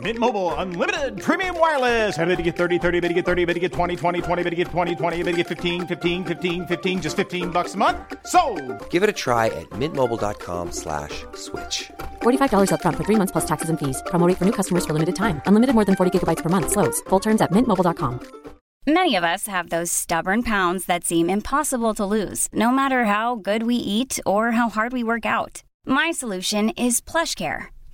Mint Mobile unlimited premium wireless. Ready to get 30, 30, bit to get 30, bit to get 20, 20, 20, bit to get 20, 20, bit to get 15, 15, 15, 15 just 15 bucks a month. So, Give it a try at mintmobile.com slash switch. $45 upfront for three months plus taxes and fees. Promo rate for new customers for limited time. Unlimited more than 40 gigabytes per month. Slows. Full terms at mintmobile.com. Many of us have those stubborn pounds that seem impossible to lose, no matter how good we eat or how hard we work out. My solution is PlushCare.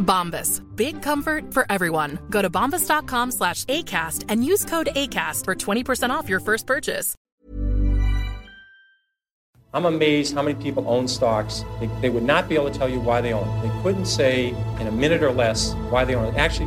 Bombas. Big comfort for everyone. Go to bombas.com slash ACAST and use code ACAST for 20% off your first purchase. I'm amazed how many people own stocks. They, they would not be able to tell you why they own. They couldn't say in a minute or less why they own. Actually,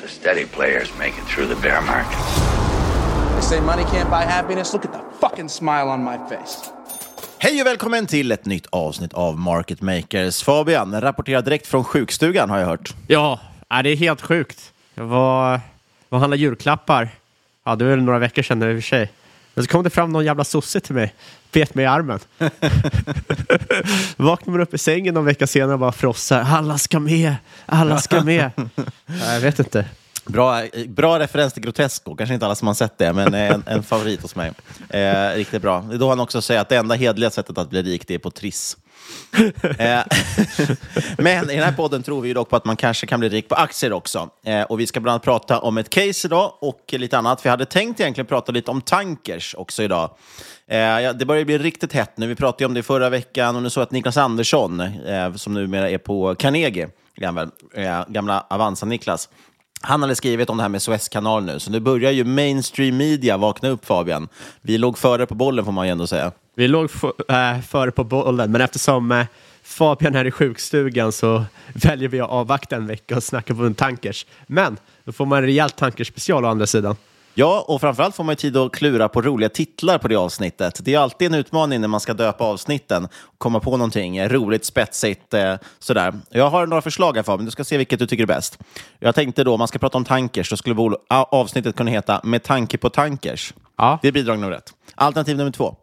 steady players make it through the bear market. They say money can't buy happiness. Look at the fucking smile on my face. Hej och välkommen till ett nytt avsnitt av Market Makers. Fabian rapporterar direkt från sjukstugan har jag hört. Ja, det är helt sjukt. Jag var, var handlade julklappar. Ja, det var några veckor sedan i och för sig. Men så kom det fram någon jävla sosse till mig. Bet mig i armen. Vaknade man upp i sängen någon vecka senare och bara frossar. Alla ska med! Alla ska med! Ja, jag vet inte. Bra, bra referens till Grotesco, kanske inte alla som har sett det, men eh, en, en favorit hos mig. Eh, riktigt bra. Det är då han också säger att det enda hedliga sättet att bli rik det är på Triss. Eh, men i den här podden tror vi ju dock på att man kanske kan bli rik på aktier också. Eh, och vi ska bland annat prata om ett case idag och lite annat. Vi hade tänkt egentligen prata lite om tankers också idag. Eh, ja, det börjar bli riktigt hett nu. Vi pratade ju om det förra veckan och nu så att Niklas Andersson, eh, som numera är på Carnegie, gamla, eh, gamla Avanza-Niklas, han hade skrivit om det här med Suezkanalen nu, så nu börjar ju mainstream media vakna upp Fabian. Vi låg före på bollen får man ju ändå säga. Vi låg äh, före på bollen, men eftersom äh, Fabian är i sjukstugan så väljer vi att avvakta en vecka och snacka på en tankers. Men då får man en rejäl tankerspecial å andra sidan. Ja, och framförallt får man ju tid att klura på roliga titlar på det avsnittet. Det är alltid en utmaning när man ska döpa avsnitten, komma på någonting roligt, spetsigt, eh, sådär. Jag har några förslag här Fabian, du ska se vilket du tycker är bäst. Jag tänkte då, om man ska prata om tankers, så skulle avsnittet kunna heta Med tanke på tankers. Ja. Det är bidrag nummer ett. Alternativ nummer två,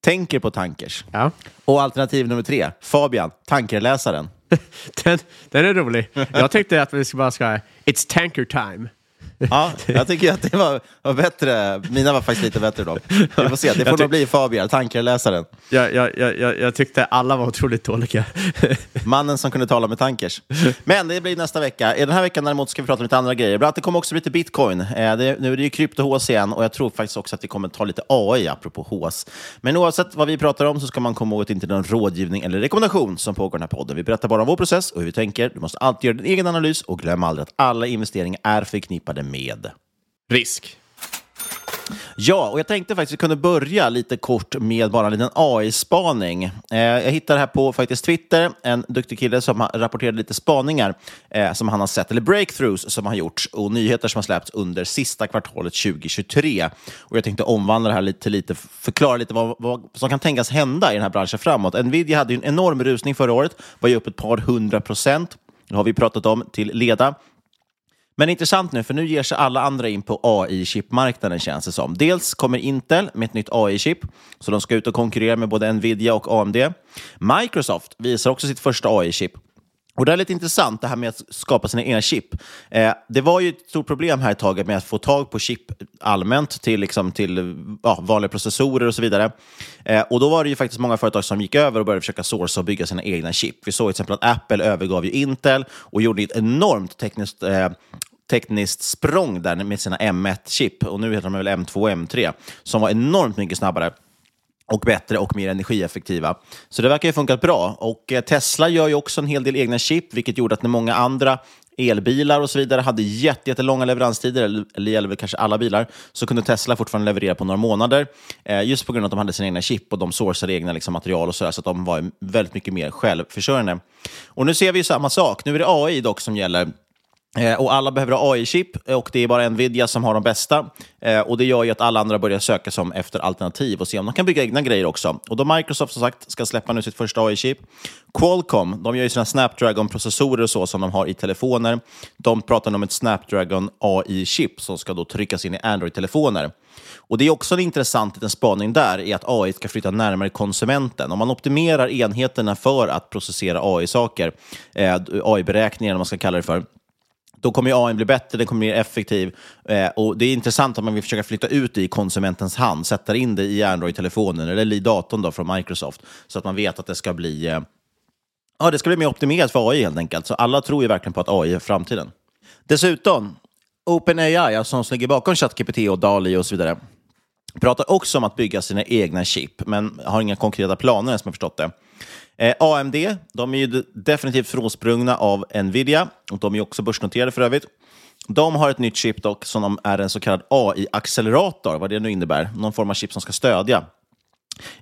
Tänker på tankers. Ja. Och alternativ nummer tre, Fabian, tankerläsaren. den, den är rolig. Jag tänkte att vi ska bara ska It's tanker time. Ja, jag tycker att det var, var bättre. Mina var faktiskt lite bättre då. Vi får se, det får nog bli Fabian, tankeläsaren. Jag, jag, jag, jag, tyckte alla var otroligt dåliga. Mannen som kunde tala med tankers. Men det blir nästa vecka. I den här veckan däremot ska vi prata om lite andra grejer. Bland annat det kommer också bli lite bitcoin. Eh, det, nu är det ju krypto-HS igen och jag tror faktiskt också att vi kommer ta lite AI apropå HS. Men oavsett vad vi pratar om så ska man komma ihåg att det inte är någon rådgivning eller rekommendation som pågår i den här podden. Vi berättar bara om vår process och hur vi tänker. Du måste alltid göra din egen analys och glöm aldrig att alla investeringar är förknippade med risk. Ja, och jag tänkte faktiskt att vi kunde börja lite kort med bara en liten AI-spaning. Eh, jag hittade här på faktiskt Twitter en duktig kille som har rapporterat lite spaningar eh, som han har sett, eller breakthroughs som har gjorts och nyheter som har släppts under sista kvartalet 2023. Och jag tänkte omvandla det här lite lite, förklara lite vad, vad som kan tänkas hända i den här branschen framåt. Nvidia hade en enorm rusning förra året, var ju upp ett par hundra procent. Det har vi pratat om till leda. Men intressant nu, för nu ger sig alla andra in på AI-chipmarknaden känns det som. Dels kommer Intel med ett nytt AI-chip, så de ska ut och konkurrera med både Nvidia och AMD. Microsoft visar också sitt första AI-chip. Och Det är lite intressant, det här med att skapa sina egna chip. Eh, det var ju ett stort problem här ett tag med att få tag på chip allmänt till, liksom, till ja, vanliga processorer och så vidare. Eh, och Då var det ju faktiskt många företag som gick över och började försöka sourca och bygga sina egna chip. Vi såg till exempel att Apple övergav ju Intel och gjorde ett enormt tekniskt eh, tekniskt språng där med sina M1-chip, och nu heter de väl M2 och M3, som var enormt mycket snabbare och bättre och mer energieffektiva. Så det verkar ju funkat bra. Och eh, Tesla gör ju också en hel del egna chip, vilket gjorde att när många andra elbilar och så vidare hade jättelånga leveranstider, eller gäller väl kanske alla bilar, så kunde Tesla fortfarande leverera på några månader. Eh, just på grund av att de hade sina egna chip och de sourcade egna liksom, material och så, där, så att de var väldigt mycket mer självförsörjande. Och nu ser vi ju samma sak. Nu är det AI dock som gäller. Eh, och alla behöver ha AI-chip eh, och det är bara Nvidia som har de bästa. Eh, och Det gör ju att alla andra börjar söka som efter alternativ och se om de kan bygga egna grejer också. Och då Microsoft som sagt ska släppa nu sitt första AI-chip. Qualcomm, de gör ju sina Snapdragon-processorer och så som de har i telefoner. De pratar om ett Snapdragon AI-chip som ska då tryckas in i Android-telefoner. Och Det är också en intressant liten spaning där, i att AI ska flytta närmare konsumenten. Om man optimerar enheterna för att processera AI-saker, AI-beräkningar, vad man ska kalla det för, då kommer AI bli bättre, den kommer bli mer effektiv. Eh, och Det är intressant att man vill försöka flytta ut det i konsumentens hand, sätta in det i Android-telefonen eller i datorn då från Microsoft, så att man vet att det ska bli, eh, ja, det ska bli mer optimerat för AI helt enkelt. Så alla tror ju verkligen på att AI är framtiden. Dessutom, OpenAI, alltså som ligger bakom ChatGPT och DALI och så vidare, pratar också om att bygga sina egna chip, men har inga konkreta planer som jag förstått det. Eh, AMD, de är ju definitivt frånsprungna av Nvidia och de är också börsnoterade för övrigt. De har ett nytt chip dock som är en så kallad AI-accelerator, vad det nu innebär. Någon form av chip som ska stödja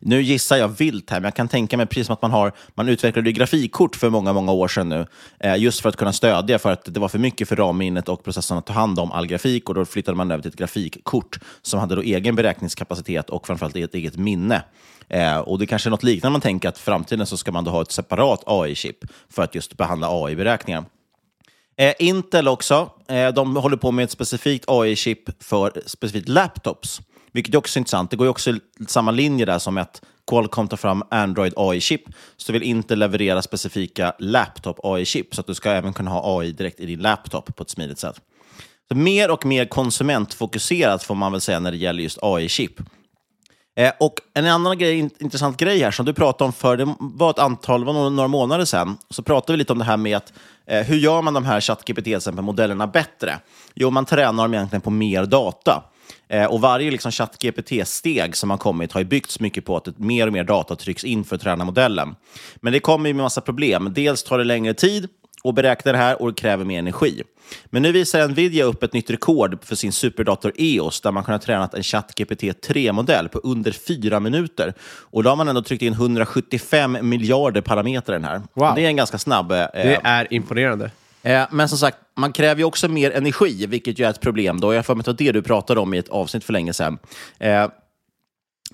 nu gissar jag vilt här, men jag kan tänka mig precis som att man har, man utvecklade grafikkort för många, många år sedan nu, eh, just för att kunna stödja, för att det var för mycket för RAM-minnet och processorn att ta hand om all grafik och då flyttade man över till ett grafikkort som hade då egen beräkningskapacitet och framförallt ett eget minne. Eh, och Det kanske är något liknande man tänker att i framtiden så ska man då ha ett separat AI-chip för att just behandla AI-beräkningar. Eh, Intel också, eh, de håller på med ett specifikt AI-chip för specifikt laptops. Vilket är också intressant. Det går ju också samma linje där som att Qualcomm tar fram Android AI-chip, så vill inte leverera specifika laptop AI-chip, så att du ska även kunna ha AI direkt i din laptop på ett smidigt sätt. Så mer och mer konsumentfokuserat får man väl säga när det gäller just AI-chip. Eh, och En annan grej, intressant grej här som du pratade om för det var ett antal, var några månader sedan, så pratade vi lite om det här med att eh, hur gör man de här ChatGPT-modellerna bättre? Jo, man tränar dem egentligen på mer data. Eh, och varje liksom, ChatGPT-steg som har kommit har byggts mycket på att mer och mer data trycks in för att träna modellen. Men det kommer med massa problem. Dels tar det längre tid att beräkna det här och det kräver mer energi. Men nu visar Nvidia upp ett nytt rekord för sin superdator EOS där man kunnat träna en ChatGPT 3-modell på under fyra minuter. Och då har man ändå tryckt in 175 miljarder parametrar i den här. Wow. Det är en ganska snabb... Eh, det är imponerande. Eh, men som sagt, man kräver ju också mer energi, vilket ju är ett problem. Då. Jag har för mig att det var det du pratade om i ett avsnitt för länge sedan. Eh,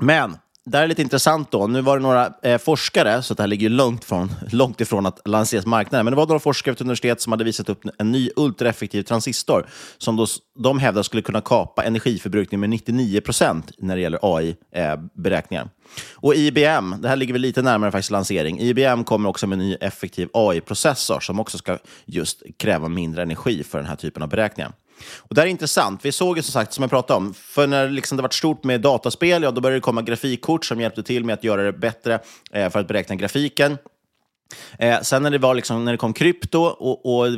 men det här är lite intressant då. Nu var det några eh, forskare, så det här ligger långt, från, långt ifrån att lanseras marknaden, men det var några forskare vid ett universitet som hade visat upp en ny ultraeffektiv transistor som då, de hävdar skulle kunna kapa energiförbrukningen med 99 procent när det gäller AI-beräkningar. Eh, och IBM, det här ligger väl lite närmare faktiskt lansering. IBM kommer också med en ny effektiv AI-processor som också ska just kräva mindre energi för den här typen av beräkningar. Och det här är intressant. Vi såg ju som sagt, som jag pratade om, för när liksom det var stort med dataspel, ja, då började det komma grafikkort som hjälpte till med att göra det bättre eh, för att beräkna grafiken. Eh, sen när det, var liksom, när det kom krypto och, och,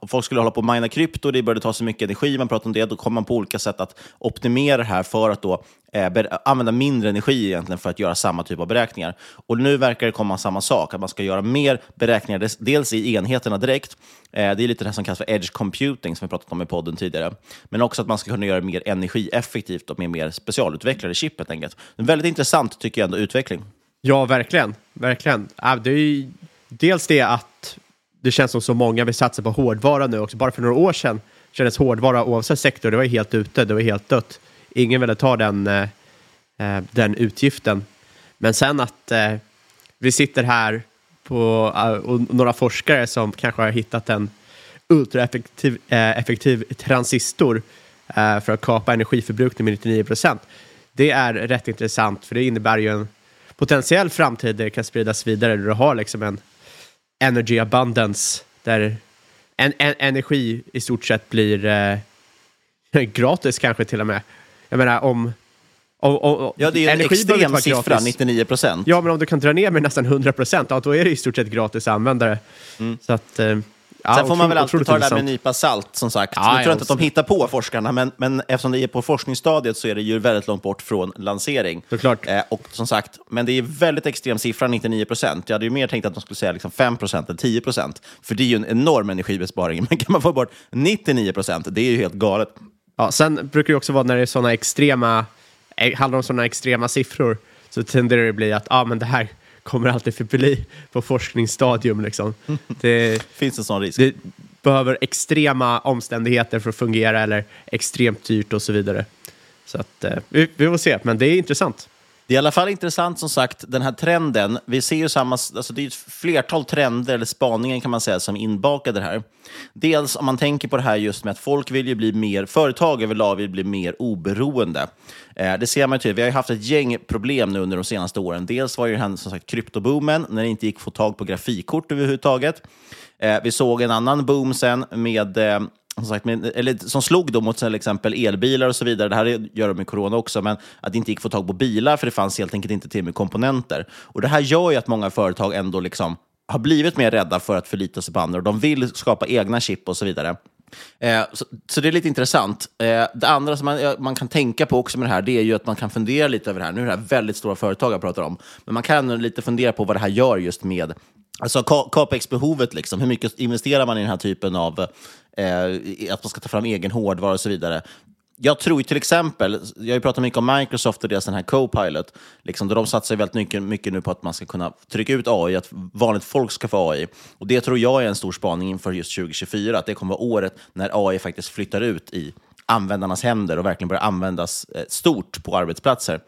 och folk skulle hålla på och mina krypto, det började ta så mycket energi, man pratade om det, då kom man på olika sätt att optimera det här för att då, eh, använda mindre energi egentligen för att göra samma typ av beräkningar. Och nu verkar det komma samma sak, att man ska göra mer beräkningar, dels i enheterna direkt, eh, det är lite det som kallas för edge computing, som vi pratat om i podden tidigare, men också att man ska kunna göra det mer energieffektivt och med mer specialutvecklade chip helt enkelt. En väldigt intressant, tycker jag ändå, utveckling. Ja, verkligen. verkligen. Äh, det är ju dels det att det känns som så många vill satsa på hårdvara nu också. Bara för några år sedan kändes hårdvara oavsett sektor, det var helt ute, det var helt dött. Ingen ville ta den, eh, eh, den utgiften. Men sen att eh, vi sitter här på, och några forskare som kanske har hittat en ultraeffektiv effektiv transistor för att kapa energiförbrukning med 99 procent. Det är rätt intressant, för det innebär ju en potentiell framtid där det kan spridas vidare, där du har liksom en energy abundance, där en, en, energi i stort sett blir eh, gratis kanske till och med. Jag menar om... om, om Ja, det är en behöver inte extrem siffra, gratis. 99 procent. Ja, men om du kan dra ner med nästan 100 procent, ja, då är det i stort sett gratis att använda det. Så att, eh, ja, Sen får man väl alltid ta det där med en nypa salt, som sagt. Ja, nu tror ja, jag inte att de hittar på forskarna, men, men eftersom det är på forskningsstadiet så är det ju väldigt långt bort från lansering. Såklart. Eh, och som sagt, men det är väldigt extrem siffra, 99 procent. Jag hade ju mer tänkt att de skulle säga liksom 5 procent än 10 procent, för det är ju en enorm energibesparing. Men kan man få bort 99 procent, det är ju helt galet. Ja, sen brukar det också vara när det är sådana extrema, eh, handlar om sådana extrema siffror, så tenderar det att bli att ah, men det här kommer alltid förbli på forskningsstadium. Liksom. Det, Finns en sån risk? det behöver extrema omständigheter för att fungera eller extremt dyrt och så vidare. Så att, eh, vi, vi får se, men det är intressant. Det är i alla fall intressant som sagt, den här trenden. Vi ser ju samma, alltså det är ett flertal trender, eller spaningar kan man säga, som är inbakade här. Dels om man tänker på det här just med att folk vill ju bli mer, företag överlag vill bli mer oberoende. Eh, det ser man ju tydligt. Vi har ju haft ett gäng problem nu under de senaste åren. Dels var ju den här, som sagt kryptoboomen, när det inte gick att få tag på grafikkort överhuvudtaget. Eh, vi såg en annan boom sen med eh, som, sagt, men, eller, som slog då mot till exempel elbilar och så vidare. Det här gör de med corona också, men att det inte gick att få tag på bilar för det fanns helt enkelt inte till med komponenter. Och Det här gör ju att många företag ändå liksom har blivit mer rädda för att förlita sig på andra och de vill skapa egna chip och så vidare. Eh, så, så det är lite intressant. Eh, det andra som man, eh, man kan tänka på också med det här, det är ju att man kan fundera lite över det här. Nu är det här väldigt stora företag jag pratar om, men man kan lite fundera på vad det här gör just med Alltså capex-behovet, liksom. hur mycket investerar man i den här typen av eh, att man ska ta fram egen hårdvara och så vidare. Jag tror till exempel, jag har ju pratat mycket om Microsoft och deras den här Copilot, liksom, där de satsar väldigt mycket, mycket nu på att man ska kunna trycka ut AI, att vanligt folk ska få AI. Och Det tror jag är en stor spaning inför just 2024, att det kommer vara året när AI faktiskt flyttar ut i användarnas händer och verkligen börjar användas eh, stort på arbetsplatser.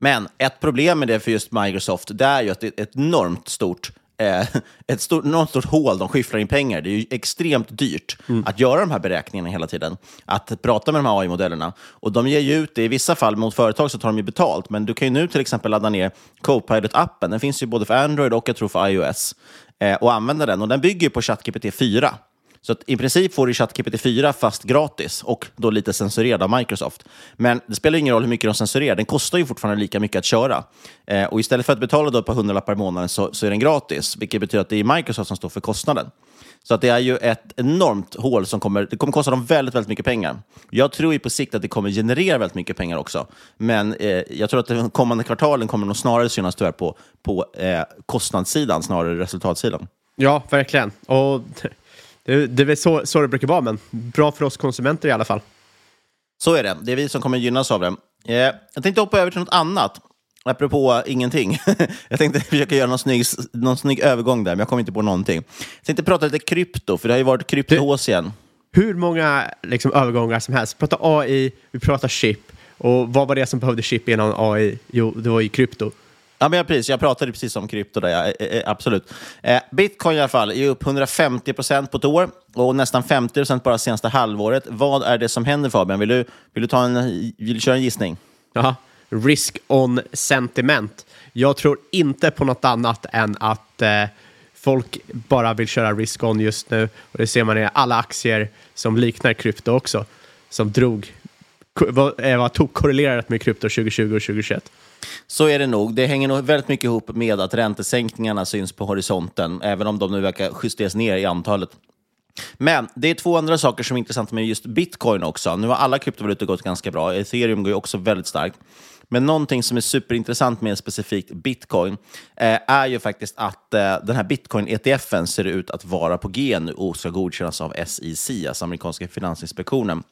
Men ett problem med det för just Microsoft, det är ju att det är ett enormt stort eh, ett stort, enormt stort hål de skyfflar in pengar. Det är ju extremt dyrt att göra de här beräkningarna hela tiden. Att prata med de här AI-modellerna. Och de ger ju ut det, i vissa fall mot företag så tar de ju betalt, men du kan ju nu till exempel ladda ner Copilot-appen. Den finns ju både för Android och jag tror för iOS. Eh, och använda den. Och den bygger ju på ChatGPT 4. Så att i princip får du ChatGPT 4 fast gratis och då lite censurerad av Microsoft. Men det spelar ingen roll hur mycket de censurerar, den kostar ju fortfarande lika mycket att köra. Eh, och istället för att betala då ett par hundralappar i månaden så, så är den gratis, vilket betyder att det är Microsoft som står för kostnaden. Så att det är ju ett enormt hål som kommer, det kommer kosta dem väldigt, väldigt mycket pengar. Jag tror ju på sikt att det kommer generera väldigt mycket pengar också. Men eh, jag tror att de kommande kvartalen kommer nog snarare synas tyvärr på, på eh, kostnadssidan snarare än resultatsidan. Ja, verkligen. Och det, det är väl så, så det brukar vara, men bra för oss konsumenter i alla fall. Så är det. Det är vi som kommer gynnas av det. Eh, jag tänkte hoppa över till något annat. Apropå ingenting. jag tänkte försöka göra någon snygg, någon snygg övergång där, men jag kom inte på någonting. Jag tänkte prata lite krypto, för det har ju varit kryptohås igen. Hur många liksom, övergångar som helst. Vi pratar AI, vi pratar chip. Och vad var det som behövde chip innan AI? Jo, det var ju krypto. Ja, men jag, precis, jag pratade precis om krypto där, ja, eh, eh, eh, absolut. Eh, Bitcoin i alla fall är upp 150 procent på ett år och nästan 50 procent bara senaste halvåret. Vad är det som händer Fabian? Vill du, vill du, ta en, vill du köra en gissning? Ja, risk on sentiment. Jag tror inte på något annat än att eh, folk bara vill köra risk-on just nu. Och det ser man i alla aktier som liknar krypto också. Som drog, var, var tokkorrelerat med krypto 2020 och 2021. Så är det nog. Det hänger nog väldigt mycket ihop med att räntesänkningarna syns på horisonten, även om de nu verkar justeras ner i antalet. Men det är två andra saker som är intressanta med just bitcoin också. Nu har alla kryptovalutor gått ganska bra. Ethereum går ju också väldigt starkt. Men någonting som är superintressant med specifikt bitcoin eh, är ju faktiskt att eh, den här bitcoin-ETFen ser ut att vara på G nu och ska godkännas av SEC, alltså amerikanska finansinspektionen.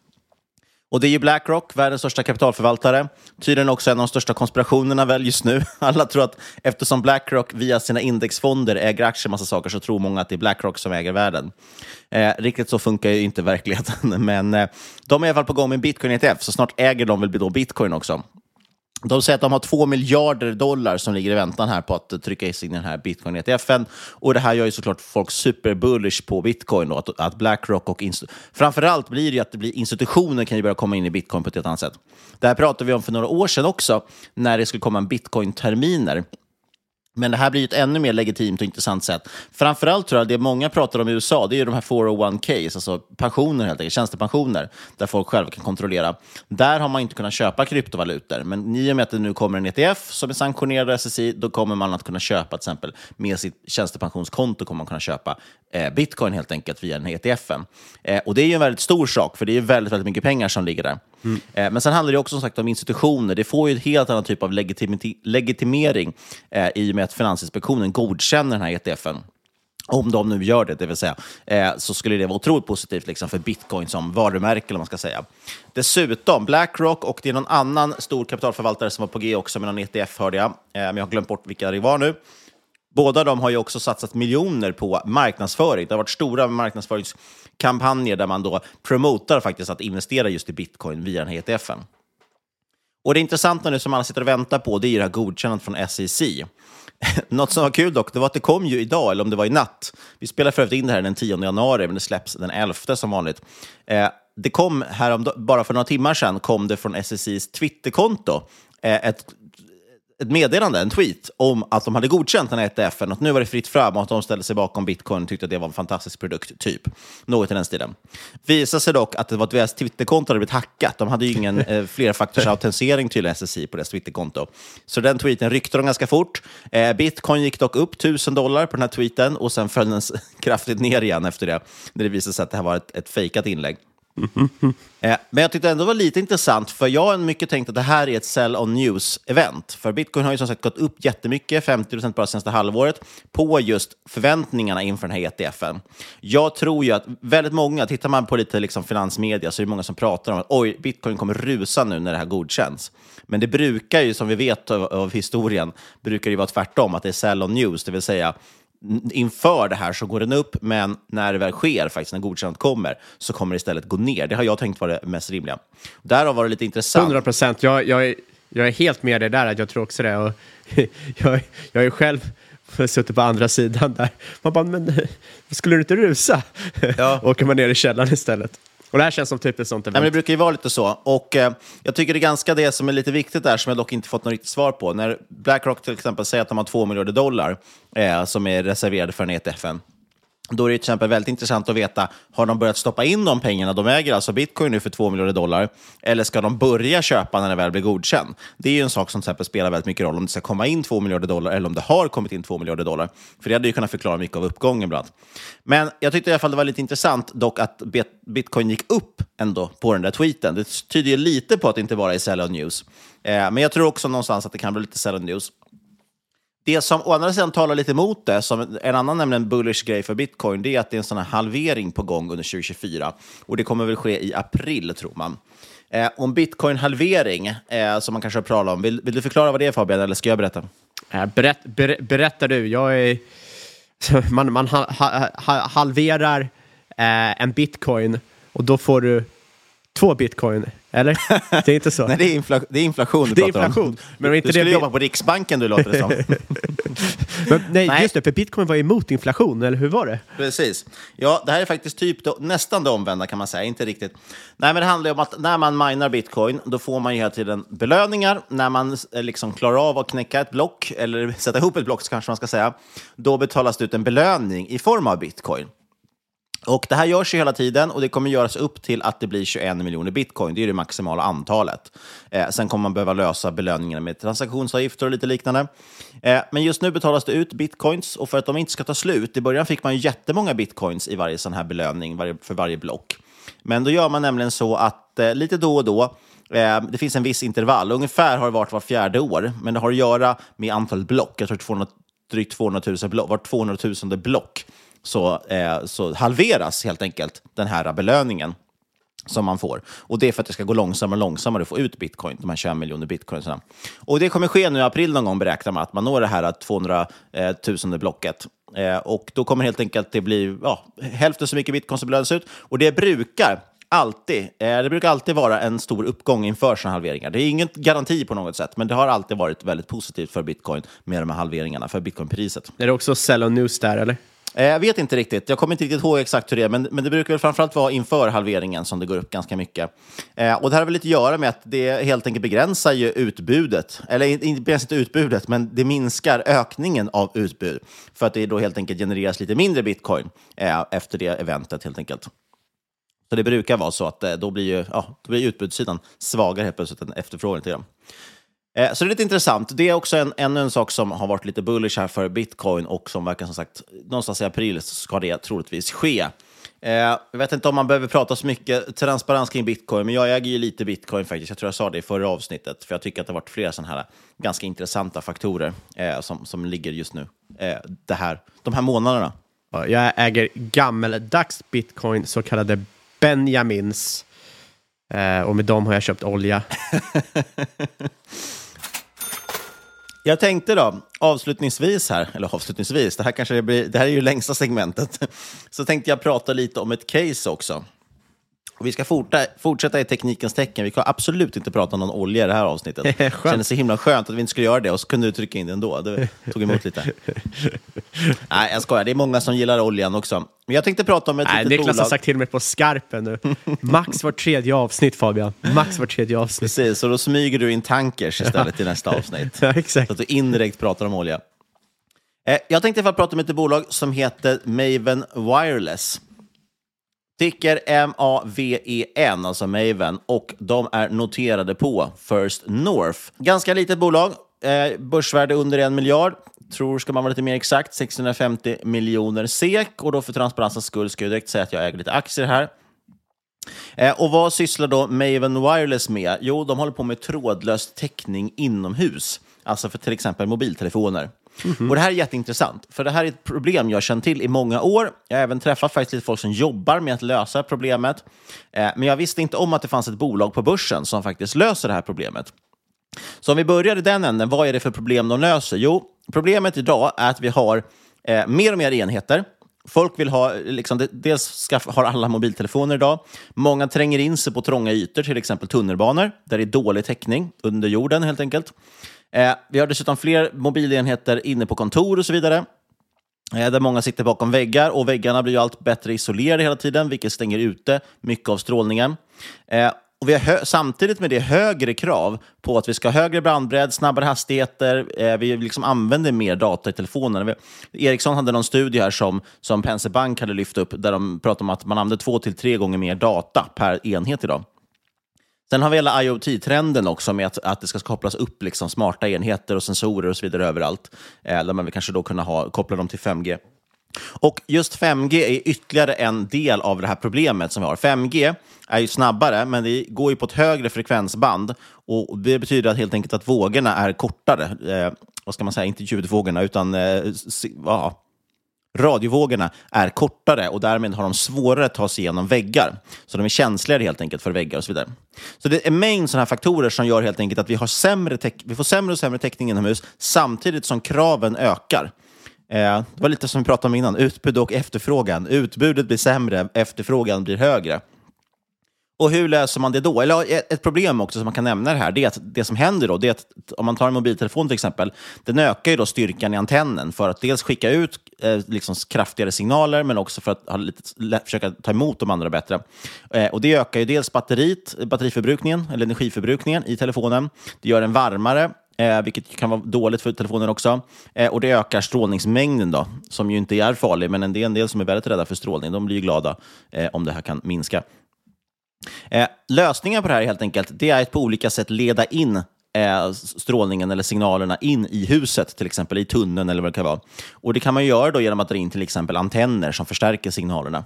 Och det är ju Blackrock, världens största kapitalförvaltare. Tydligen också en av de största konspirationerna väl just nu. Alla tror att eftersom Blackrock via sina indexfonder äger aktier massa saker så tror många att det är Blackrock som äger världen. Eh, riktigt så funkar ju inte verkligheten, men eh, de är i alla fall på gång med en Bitcoin ETF, så snart äger de väl då Bitcoin också. De säger att de har två miljarder dollar som ligger i väntan här på att trycka in den här bitcoin-ETFen. Och det här gör ju såklart folk superbullish på bitcoin. Då, att, att Blackrock och... Framförallt blir det ju att det blir institutioner kan ju börja komma in i bitcoin på ett helt annat sätt. Det här pratade vi om för några år sedan också, när det skulle komma en bitcoin-terminer. Men det här blir ett ännu mer legitimt och intressant sätt. Framförallt tror jag det många pratar om i USA, det är ju de här 401ks, alltså pensioner helt enkelt, tjänstepensioner, där folk själva kan kontrollera. Där har man inte kunnat köpa kryptovalutor, men i och med att det nu kommer en ETF som är sanktionerad av SSI, då kommer man att kunna köpa till exempel med sitt tjänstepensionskonto kommer man kunna köpa eh, bitcoin helt enkelt via den här ETFen. Eh, och det är ju en väldigt stor sak, för det är väldigt, väldigt mycket pengar som ligger där. Eh, Men sen handlar det också som sagt om institutioner. Det får ju en helt annan typ av legitimi- legitimering eh, i och med att Finansinspektionen godkänner den här ETFen. Om de nu gör det, det vill säga, eh, så skulle det vara otroligt positivt liksom, för bitcoin som varumärke, eller man ska säga. Dessutom, Blackrock och det är någon annan stor kapitalförvaltare som var på G också med någon ETF, hörde jag. Eh, men jag har glömt bort vilka det var nu. Båda de har ju också satsat miljoner på marknadsföring. Det har varit stora marknadsföringskampanjer där man då promotar faktiskt att investera just i bitcoin via den här ETFen. Och det intressanta nu som alla sitter och väntar på, det är ju det här godkännandet från SEC. Något som var kul dock, det var att det kom ju idag, eller om det var i natt. Vi spelar för övrigt in det här den 10 januari, men det släpps den 11 som vanligt. Eh, det kom här bara för några timmar sedan, kom det från SECs Twitterkonto eh, ett ett meddelande, en tweet, om att de hade godkänt den här ETFen och att nu var det fritt fram och att de ställde sig bakom bitcoin och tyckte att det var en fantastisk produkt, typ. Något i den stilen. Visade sig dock att det var att deras Twitterkonto hade blivit hackat. De hade ju ingen eh, flerfaktorsautentisering till SSI på deras Twitterkonto. Så den tweeten ryckte de ganska fort. Eh, bitcoin gick dock upp 1000 dollar på den här tweeten och sen föll den kraftigt ner igen efter det, när det visade sig att det här var ett, ett fejkat inlägg. Eh, men jag tyckte ändå det var lite intressant, för jag har mycket tänkt att det här är ett sell on news-event. För bitcoin har ju som sagt gått upp jättemycket, 50% bara senaste halvåret, på just förväntningarna inför den här ETFen. Jag tror ju att väldigt många, tittar man på lite liksom finansmedia så är det många som pratar om att oj, bitcoin kommer rusa nu när det här godkänns. Men det brukar ju, som vi vet av, av historien, brukar det ju vara tvärtom, att det är sell on news, det vill säga inför det här så går den upp, men när det väl sker, faktiskt när godkännandet kommer, så kommer det istället gå ner. Det har jag tänkt vara det mest rimliga. Därav var det lite intressant. 100 procent. Jag, jag, är- jag är helt med dig där, att jag tror också det. Och jag, jag är själv suttit på andra sidan där. Man bara, men skulle du inte rusa? Ja. Åker man ner i källaren istället. Och det här känns som typ ett sånt Nej, men det event. brukar ju vara lite så. Och eh, jag tycker det är ganska det som är lite viktigt där, som jag dock inte fått något riktigt svar på. När Blackrock till exempel säger att de har två miljarder dollar eh, som är reserverade för den ETFen, då är det till exempel väldigt intressant att veta, har de börjat stoppa in de pengarna? De äger alltså bitcoin nu för 2 miljarder dollar. Eller ska de börja köpa när den väl blir godkänd? Det är ju en sak som till exempel spelar väldigt mycket roll, om det ska komma in 2 miljarder dollar eller om det har kommit in 2 miljarder dollar. För det hade ju kunnat förklara mycket av uppgången bland annat. Men jag tyckte i alla fall det var lite intressant dock att bitcoin gick upp ändå på den där tweeten. Det tyder ju lite på att det inte bara är sell on news. Eh, men jag tror också någonstans att det kan bli lite sell on news. Det som å andra sidan talar lite emot det, som en annan nämligen bullish grej för bitcoin, det är att det är en sån här halvering på gång under 2024. Och det kommer väl ske i april, tror man. Eh, om bitcoin-halvering, eh, som man kanske har pratat om, vill, vill du förklara vad det är Fabian, eller ska jag berätta? Äh, Berätt, ber, berätta du. Jag är, man man ha, ha, ha, halverar eh, en bitcoin och då får du två bitcoin, eller? Det är inte så? Nej, det är, infla det är inflation du Det är inflation, om. men inte du det skulle bi- jobba på Riksbanken, du låter det som. Men, nej, just det, för bitcoin var emot inflation, eller hur var det? Precis. Ja, det här är faktiskt typ det, nästan det omvända kan man säga, inte riktigt. Nej, men det handlar ju om att när man minar bitcoin, då får man ju hela tiden belöningar. När man eh, liksom klarar av att knäcka ett block, eller sätta ihop ett block kanske man ska säga, då betalas det ut en belöning i form av bitcoin. Och Det här görs ju hela tiden och det kommer göras upp till att det blir 21 miljoner bitcoin. Det är det maximala antalet. Eh, sen kommer man behöva lösa belöningarna med transaktionsavgifter och lite liknande. Eh, men just nu betalas det ut bitcoins och för att de inte ska ta slut, i början fick man ju jättemånga bitcoins i varje sån här belöning varje, för varje block. Men då gör man nämligen så att eh, lite då och då eh, det finns en viss intervall, ungefär har det varit var fjärde år, men det har att göra med antalet block. Jag tror 200, drygt 200 000 block, var 200 000 block så, eh, så halveras helt enkelt den här belöningen som man får. Och det är för att det ska gå långsammare och långsammare att få ut bitcoin, de här 21 miljoner bitcoinsarna. Och det kommer ske nu i april någon gång, beräknar man, att man når det här 200 000 eh, blocket. Eh, och då kommer helt enkelt det bli ja, hälften så mycket bitcoin som belönas ut. Och det brukar alltid, eh, det brukar alltid vara en stor uppgång inför sådana halveringar. Det är ingen garanti på något sätt, men det har alltid varit väldigt positivt för bitcoin med de här halveringarna, för bitcoinpriset. Är det också sell on news där, eller? Eh, jag vet inte riktigt. Jag kommer inte riktigt ihåg exakt hur det är, men, men det brukar väl framförallt vara inför halveringen som det går upp ganska mycket. Eh, och det här har väl lite att göra med att det helt enkelt begränsar ju utbudet. Eller inte begränsar inte utbudet, men det minskar ökningen av utbud. För att det då helt enkelt genereras lite mindre bitcoin eh, efter det eventet helt enkelt. Så det brukar vara så att eh, då blir, ju, ja, då blir utbudssidan svagare helt plötsligt än efterfrågan. Till dem. Eh, Så det är lite intressant. Det är också en, ännu en sak som har varit lite bullish här för bitcoin och som verkar som sagt, någonstans i april ska det troligtvis ske. Eh, jag vet inte om man behöver prata så mycket transparens kring bitcoin, men jag äger ju lite bitcoin faktiskt. Jag tror jag sa det i förra avsnittet, för jag tycker att det har varit flera sådana här ganska intressanta faktorer eh, som, som ligger just nu, eh, det här, de här månaderna. Ja, Jag äger gammeldags bitcoin, så kallade Benjamins. Och med dem har jag köpt olja. Jag tänkte då, avslutningsvis här, eller avslutningsvis, det här kanske blir, det här är ju längsta segmentet, så tänkte jag prata lite om ett case också. Och vi ska forta, fortsätta i teknikens tecken. Vi kan absolut inte prata om någon olja i det här avsnittet. Det kändes så himla skönt att vi inte skulle göra det och så kunde du trycka in det ändå. Det tog emot lite. Nej, jag skojar. Det är många som gillar oljan också. Men jag tänkte prata om ett Nej, litet Niklas bolag. har sagt till mig på skarpen nu. Max var tredje avsnitt Fabian. Max var tredje avsnitt. Precis, så då smyger du in tankers istället i nästa avsnitt. Ja, exakt. Så att du indirekt pratar om olja. Eh, jag tänkte i prata om ett bolag som heter Maven Wireless. Ticker M-A-V-E-N, alltså Maven, och de är noterade på First North. Ganska litet bolag, eh, börsvärde under en miljard. Tror, ska man vara lite mer exakt, 650 miljoner SEK. Och då för transparensens skull ska jag direkt säga att jag äger lite aktier här. Eh, och vad sysslar då Maven Wireless med? Jo, de håller på med trådlös täckning inomhus. Alltså för till exempel mobiltelefoner. Mm-hmm. Och Det här är jätteintressant, för det här är ett problem jag har känt till i många år. Jag har även träffat faktiskt lite folk som jobbar med att lösa problemet. Eh, men jag visste inte om att det fanns ett bolag på börsen som faktiskt löser det här problemet. Så om vi börjar i den änden, vad är det för problem de löser? Jo, problemet idag är att vi har eh, mer och mer enheter. Folk vill ha, liksom, dels ska, har alla mobiltelefoner idag. Många tränger in sig på trånga ytor, till exempel tunnelbanor, där det är dålig täckning under jorden helt enkelt. Eh, vi har dessutom fler mobilenheter inne på kontor och så vidare. Eh, Där många sitter bakom väggar och väggarna blir ju allt bättre isolerade hela tiden, vilket stänger ute mycket av strålningen. Eh, och vi har samtidigt med det högre krav på att vi ska ha högre brandbredd, snabbare hastigheter. Eh, vi liksom använder mer data i telefonen. Vi, Ericsson hade någon studie här som, som Penser Bank hade lyft upp, där de pratade om att man använder två till tre gånger mer data per enhet idag. Sen har vi hela IoT-trenden också med att, att det ska kopplas upp liksom smarta enheter och sensorer och så vidare överallt. Eh, där man vill kanske då kunna ha, koppla dem till 5G. Och just 5G är ytterligare en del av det här problemet som vi har. 5G är ju snabbare, men det går ju på ett högre frekvensband. Och Det betyder att helt enkelt att vågorna är kortare. Eh, vad ska man säga? Inte ljudvågorna, utan eh, ja, radiovågorna är kortare och därmed har de svårare att ta sig igenom väggar. Så de är känsligare helt enkelt för väggar och så vidare. Så det är en mängd sådana här faktorer som gör helt enkelt att vi, har sämre vi får sämre och sämre täckning inomhus samtidigt som kraven ökar. Eh, det var lite som vi pratade om innan, utbud och efterfrågan. Utbudet blir sämre, efterfrågan blir högre. Och hur löser man det då? Eller ett ett problem också som man kan nämna det här, det är att det som händer då, det är att om man tar en mobiltelefon till exempel, den ökar ju då styrkan i antennen för att dels skicka ut eh, liksom kraftigare signaler, men också för att ha lite, försöka ta emot de andra bättre. Eh, och det ökar ju dels batteriet, batteriförbrukningen, eller energiförbrukningen i telefonen. Det gör den varmare, eh, vilket kan vara dåligt för telefonen också. Eh, och det ökar strålningsmängden då, som ju inte är farlig, men en del, en del som är väldigt rädda för strålning, de blir ju glada eh, om det här kan minska. Eh, lösningen på det här helt enkelt, det är att på olika sätt leda in eh, strålningen eller signalerna in i huset, till exempel i tunneln eller vad det kan vara. Och det kan man göra då genom att dra in till exempel antenner som förstärker signalerna.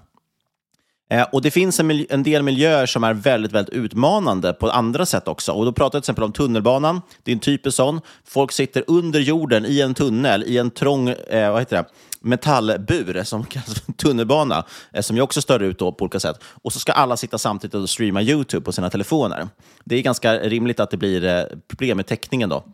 Eh, och Det finns en, en del miljöer som är väldigt, väldigt utmanande på andra sätt också. Och Då pratar jag till exempel om tunnelbanan. Det är en typisk sån. Folk sitter under jorden i en tunnel, i en trång eh, vad heter det? metallbur som kallas för tunnelbana, eh, som ju också stör ut då på olika sätt. Och så ska alla sitta samtidigt och streama YouTube på sina telefoner. Det är ganska rimligt att det blir eh, problem med täckningen då.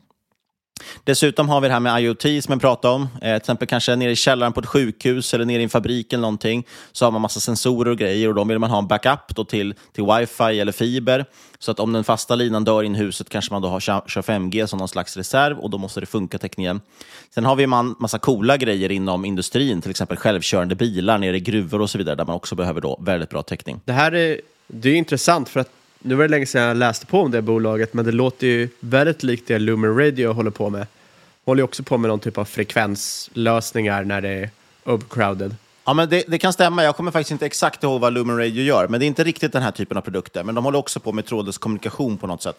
Dessutom har vi det här med IoT som jag pratade om. Eh, till exempel kanske nere i källaren på ett sjukhus eller nere i en fabrik eller någonting. Så har man massa sensorer och grejer och då vill man ha en backup då till, till wifi eller fiber. Så att om den fasta linan dör in i huset kanske man då har kör 5G som någon slags reserv och då måste det funka täckningen. Sen har vi en massa coola grejer inom industrin, till exempel självkörande bilar nere i gruvor och så vidare, där man också behöver då väldigt bra täckning. Det här är, det är intressant för att nu var det länge sedan jag läste på om det bolaget, men det låter ju väldigt likt det Lumen Radio håller på med. Håller ju också på med någon typ av frekvenslösningar när det är overcrowded. Ja, men det, det kan stämma. Jag kommer faktiskt inte exakt ihåg vad Lumen Radio gör, men det är inte riktigt den här typen av produkter. Men de håller också på med trådlös kommunikation på något sätt.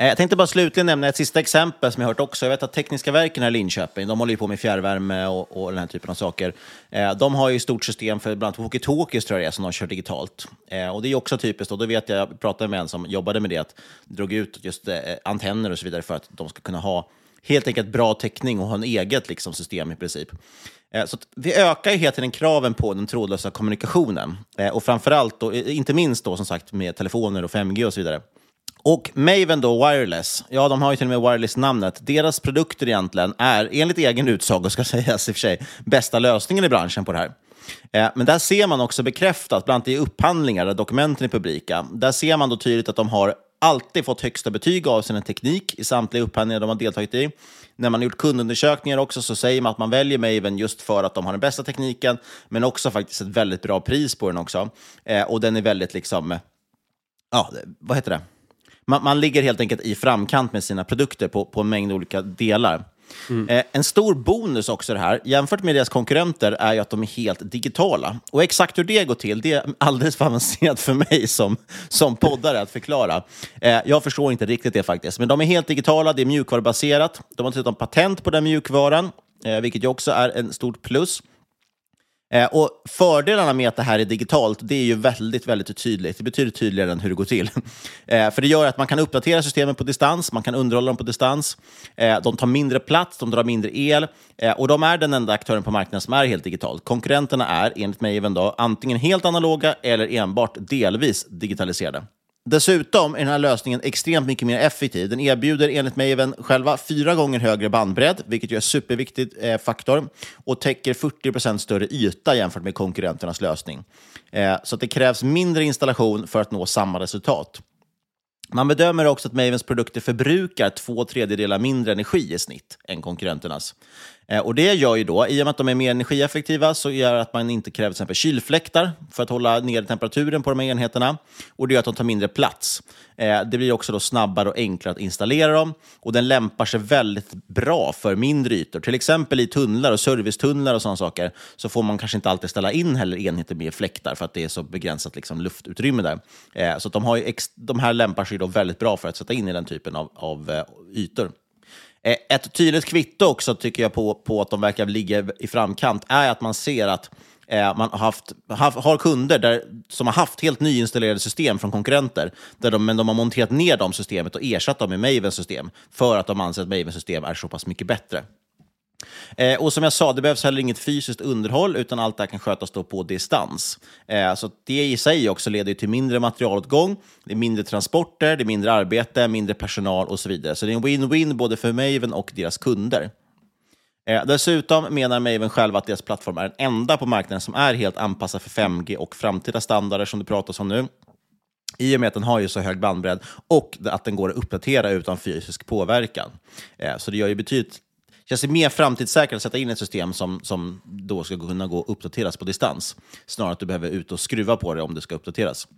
Eh, jag tänkte bara slutligen nämna ett sista exempel som jag hört också. Jag vet att Tekniska verken här i Linköping, de håller ju på med fjärrvärme och, och den här typen av saker. Eh, de har ju ett stort system för bland annat walkie-talkies tror jag det är, som de kör digitalt. Eh, och det är också typiskt, och då vet jag, jag pratade med en som jobbade med det, att drog ut just antenner och så vidare för att de ska kunna ha helt enkelt bra täckning och ha en eget liksom, system i princip. Så att vi ökar ju hela tiden kraven på den trådlösa kommunikationen. Och framförallt, då, inte minst då som sagt med telefoner och 5G och så vidare. Och Maven då, Wireless, ja de har ju till och med Wireless-namnet. Deras produkter egentligen är, enligt egen utsago ska sägas i och för sig, bästa lösningen i branschen på det här. Eh, men där ser man också bekräftat, bland annat i upphandlingar där dokumenten är publika, där ser man då tydligt att de har alltid fått högsta betyg av sin teknik i samtliga upphandlingar de har deltagit i. När man har gjort kundundersökningar också så säger man att man väljer Maven just för att de har den bästa tekniken, men också faktiskt ett väldigt bra pris på den också. Eh, och den är väldigt liksom, ja, vad heter det? Man, man ligger helt enkelt i framkant med sina produkter på, på en mängd olika delar. Eh, en stor bonus också det här, jämfört med deras konkurrenter, är ju att de är helt digitala. Och exakt hur det går till, det är alldeles för avancerat för mig som, som poddare att förklara. Eh, jag förstår inte riktigt det faktiskt. Men de är helt digitala, det är mjukvarubaserat. De har dessutom patent på den mjukvaran, eh, vilket ju också är en stort plus. Eh, och Fördelarna med att det här är digitalt, det är ju väldigt, väldigt tydligt. Det betyder tydligare än hur det går till. Eh, för det gör att man kan uppdatera systemen på distans, man kan underhålla dem på distans. Eh, de tar mindre plats, de drar mindre el eh, och de är den enda aktören på marknaden som är helt digitalt. Konkurrenterna är, enligt mig även då, antingen helt analoga eller enbart delvis digitaliserade. Dessutom är den här lösningen extremt mycket mer effektiv. Den erbjuder enligt mig även själva fyra gånger högre bandbredd, vilket ju är en superviktig eh, faktor, och täcker 40 procent större yta jämfört med konkurrenternas lösning. Eh, så att det krävs mindre installation för att nå samma resultat. Man bedömer också att Mavens produkter förbrukar två tredjedelar mindre energi i snitt än konkurrenternas. Eh, och Det gör ju då, i och med att de är mer energieffektiva, så gör att man inte kräver till exempel kylfläktar för att hålla nere temperaturen på de här enheterna. Och det gör att de tar mindre plats. Eh, det blir också då snabbare och enklare att installera dem. Och den lämpar sig väldigt bra för mindre ytor. Till exempel i tunnlar och servicetunnlar och sådana saker så får man kanske inte alltid ställa in heller enheter med fläktar för att det är så begränsat liksom, luftutrymme där. Eh, så att de, har ju de här lämpar sig då väldigt bra för att sätta in i den typen av, av ytor. Eh, ett tydligt kvitto också tycker jag på, på att de verkar ligga i framkant är att man ser att eh, man har, haft, har kunder där, som har haft helt nyinstallerade system från konkurrenter, där de, men de har monterat ner de systemet och ersatt dem med Mavens system för att de anser att Mavens system är så pass mycket bättre. Eh, och som jag sa, det behövs heller inget fysiskt underhåll, utan allt det här kan skötas då på distans. Eh, så det i sig också leder till mindre materialåtgång, det är mindre transporter, det är mindre arbete, mindre personal och så vidare. Så det är en win-win både för Maven och deras kunder. Eh, dessutom menar Maven själv att deras plattform är den enda på marknaden som är helt anpassad för 5G och framtida standarder som det pratas om nu. I och med att den har ju så hög bandbredd och att den går att uppdatera utan fysisk påverkan. Eh, så det gör ju betydligt känns det mer framtidssäkert att sätta in ett system som, som då ska kunna gå och uppdateras på distans, snarare att du behöver ut och skruva på det om det ska uppdateras.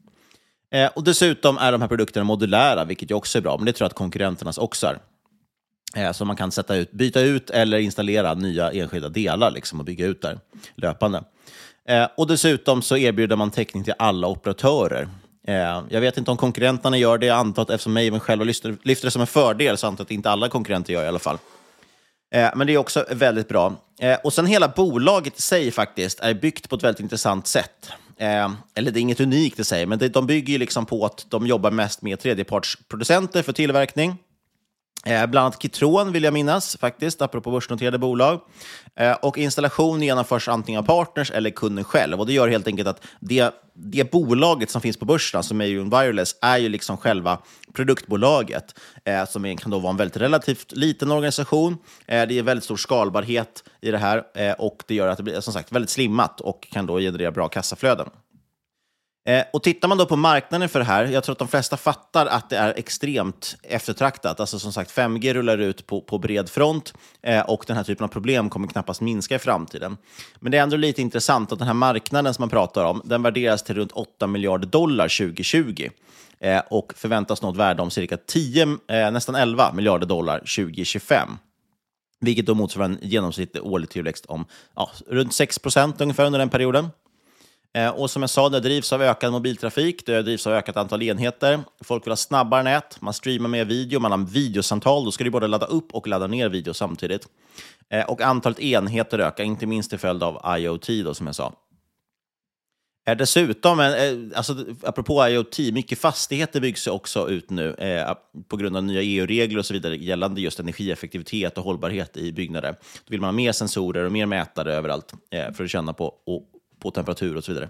Eh, och Dessutom är de här produkterna modulära, vilket ju också är bra, men det tror jag att konkurrenternas också är. Eh, så man kan sätta ut, byta ut eller installera nya enskilda delar liksom, och bygga ut där löpande. Eh, och Dessutom så erbjuder man täckning till alla operatörer. Eh, jag vet inte om konkurrenterna gör det, jag antar att eftersom Maven själva lyfter, lyfter det som en fördel så antar jag att inte alla konkurrenter gör det i alla fall. Eh, men det är också väldigt bra. Eh, och sen hela bolaget i sig faktiskt är byggt på ett väldigt intressant sätt. Eh, eller det är inget unikt i sig, men det, de bygger ju liksom på att de jobbar mest med tredjepartsproducenter för tillverkning. Eh, bland annat Kitron vill jag minnas, faktiskt, apropå börsnoterade bolag. Eh, och installation genomförs antingen av partners eller kunden själv. Och Det gör helt enkelt att det, det bolaget som finns på börsen, som är Wireless, är ju liksom själva produktbolaget, eh, som är, kan då vara en väldigt relativt liten organisation. Eh, det är väldigt stor skalbarhet i det här eh, och det gör att det blir som sagt väldigt slimmat och kan då generera bra kassaflöden. Eh, och tittar man då på marknaden för det här, jag tror att de flesta fattar att det är extremt eftertraktat. Alltså som sagt, 5G rullar ut på, på bred front eh, och den här typen av problem kommer knappast minska i framtiden. Men det är ändå lite intressant att den här marknaden som man pratar om, den värderas till runt 8 miljarder dollar 2020 eh, och förväntas nå ett värde om cirka 10, eh, nästan 11 miljarder dollar 2025 vilket då motsvarar en genomsnittlig årlig tillväxt om ja, runt 6 procent ungefär under den perioden. Eh, och som jag sa, det drivs av ökad mobiltrafik, det drivs av ökat antal enheter. Folk vill ha snabbare nät, man streamar mer video, man har videosamtal. Då ska du både ladda upp och ladda ner video samtidigt. Eh, och antalet enheter ökar, inte minst till följd av IoT, då, som jag sa. Eh, dessutom, alltså, apropå IoT, mycket fastigheter byggs också ut nu eh, på grund av nya EU-regler och så vidare gällande just energieffektivitet och hållbarhet i byggnader. Då vill man ha mer sensorer och mer mätare överallt eh, för att känna på och, på temperatur och så vidare.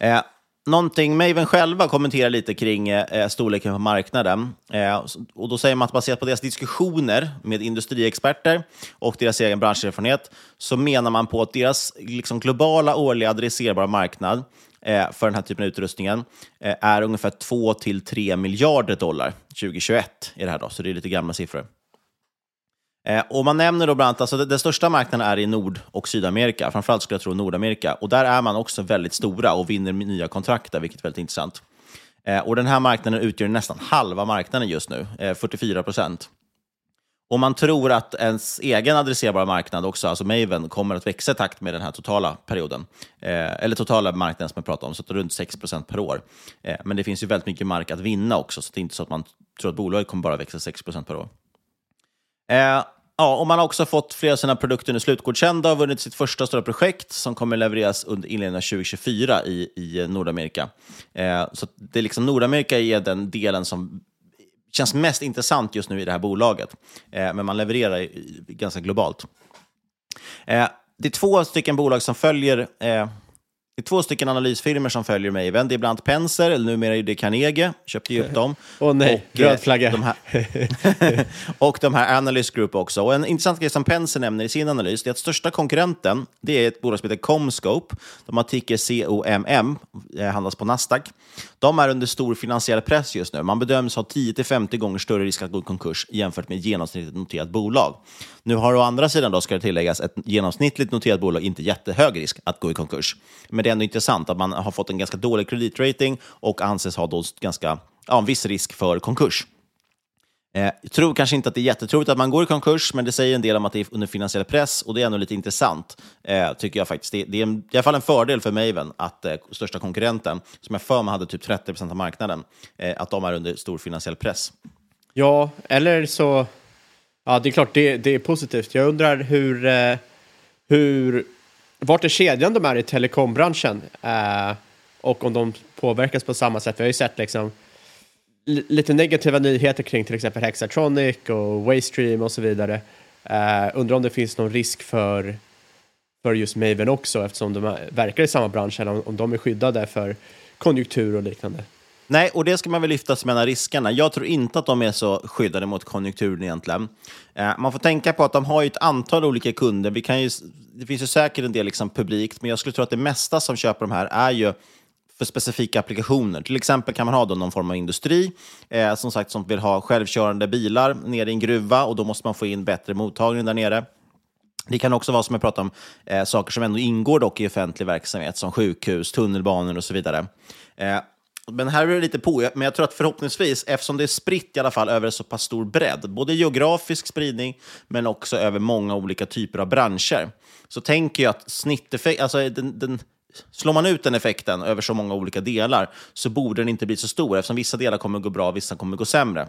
Eh, någonting Maven själva kommenterar lite kring eh, eh storleken på marknaden. Eh, och då säger man att baserat på deras diskussioner med industriexperter och deras egen branscherfarenhet så menar man på att deras liksom, globala årliga adresserbara marknad eh, för den här typen av utrustningen eh, är ungefär 2-3 miljarder dollar 2021. Är det här då, så det är lite gamla siffror. Eh, och man nämner då bland annat, alltså den största marknaden är i Nord och Sydamerika, framförallt skulle jag tro Nordamerika. Och där är man också väldigt stora och vinner nya kontrakt där, vilket är väldigt intressant. Eh, och den här marknaden utgör nästan halva marknaden just nu, eh, 44 procent. Och man tror att ens egen adresserbara marknad också, alltså Maven, kommer att växa i takt med den här totala perioden. Eh, eller totala marknaden som jag pratar om, så runt 6 procent per år. Eh, men det finns ju väldigt mycket mark att vinna också, så det är inte så att man tror att bolaget kommer bara växa 6 procent per år. Eh, ja, och man har också fått flera av sina produkter nu slutgodkända och vunnit sitt första stora projekt som kommer levereras under inledningen av 2024 i, i Nordamerika. Eh, så det är liksom Nordamerika är den delen som känns mest intressant just nu i det här bolaget. Eh, men man levererar i, i, ganska globalt. Eh, det är två stycken bolag som följer eh, är två stycken analysfirmor som följer Maven. Det är bland annat Penser, eller numera är det Carnegie, köpte ju upp dem. Åh oh, nej, och, röd flagga. De här, och de här Analyst Group också. Och en intressant grej som Penser nämner i sin analys är att största konkurrenten det är ett bolag som heter Comscope. De har ticker COMM, det handlas på Nasdaq. De är under stor finansiell press just nu. Man bedöms ha 10-50 gånger större risk att gå i konkurs jämfört med genomsnittligt noterat bolag. Nu har å andra sidan, då, ska det tilläggas, ett genomsnittligt noterat bolag inte jättehög risk att gå i konkurs. Men det är ändå intressant att man har fått en ganska dålig kreditrating och anses ha då ganska, ja, en viss risk för konkurs. Eh, jag tror kanske inte att det är jättetroligt att man går i konkurs, men det säger en del om att det är under finansiell press och det är ändå lite intressant, eh, tycker jag faktiskt. Det, det är i alla fall en fördel för Maven att eh, största konkurrenten, som jag för mig hade typ 30 procent av marknaden, eh, att de är under stor finansiell press. Ja, eller så... Ja, det är klart, det, det är positivt. Jag undrar hur... Eh, hur vart är kedjan de är i telekombranschen? Eh, och om de påverkas på samma sätt. Vi har ju sett liksom lite negativa nyheter kring till exempel Hexatronic och Waystream och så vidare. Eh, undrar om det finns någon risk för, för just Maven också eftersom de verkar i samma bransch eller om, om de är skyddade för konjunktur och liknande. Nej, och det ska man väl lyfta som en av riskerna. Jag tror inte att de är så skyddade mot konjunkturen egentligen. Eh, man får tänka på att de har ett antal olika kunder. Vi kan ju, det finns ju säkert en del liksom publikt, men jag skulle tro att det mesta som köper de här är ju för specifika applikationer. Till exempel kan man ha då någon form av industri eh, som sagt som vill ha självkörande bilar nere i en gruva och då måste man få in bättre mottagning där nere. Det kan också vara som jag pratade om, eh, saker som ändå ingår dock i offentlig verksamhet, som sjukhus, tunnelbanor och så vidare. Eh, men här är det lite på, men jag tror att förhoppningsvis, eftersom det är spritt i alla fall över så pass stor bredd, både geografisk spridning men också över många olika typer av branscher, så tänker jag att snitteffekt, alltså den, den, slår man ut den effekten över så många olika delar så borde den inte bli så stor, eftersom vissa delar kommer gå bra, vissa kommer gå sämre.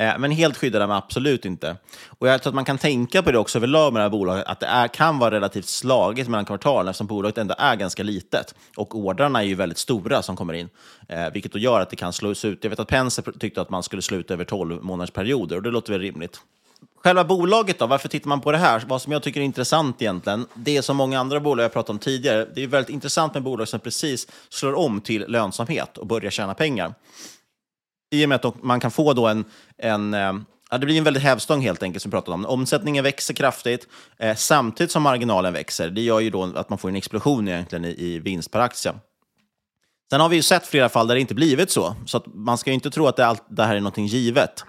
Eh, Men helt skyddade man absolut inte. Och jag tror att man kan tänka på det också överlag med det här bolaget, att det är, kan vara relativt slagigt mellan kvartalen eftersom bolaget ändå är ganska litet. Och ordrarna är ju väldigt stora som kommer in, eh, vilket då gör att det kan slås ut. Jag vet att Penser tyckte att man skulle sluta över 12 månaders perioder och det låter väl rimligt. Själva bolaget då, varför tittar man på det här? Vad som jag tycker är intressant egentligen, det är som många andra bolag jag pratat om tidigare, det är väldigt intressant med bolag som precis slår om till lönsamhet och börjar tjäna pengar i och med att man kan få då en, en eh, Ja, det blir en väldigt hävstång helt enkelt, som vi pratade om. Omsättningen växer kraftigt eh, samtidigt som marginalen växer. Det gör ju då att man får en explosion egentligen i, i vinst per aktie. Sen har vi ju sett flera fall där det inte blivit så, så att man ska ju inte tro att det, allt, det här är någonting givet.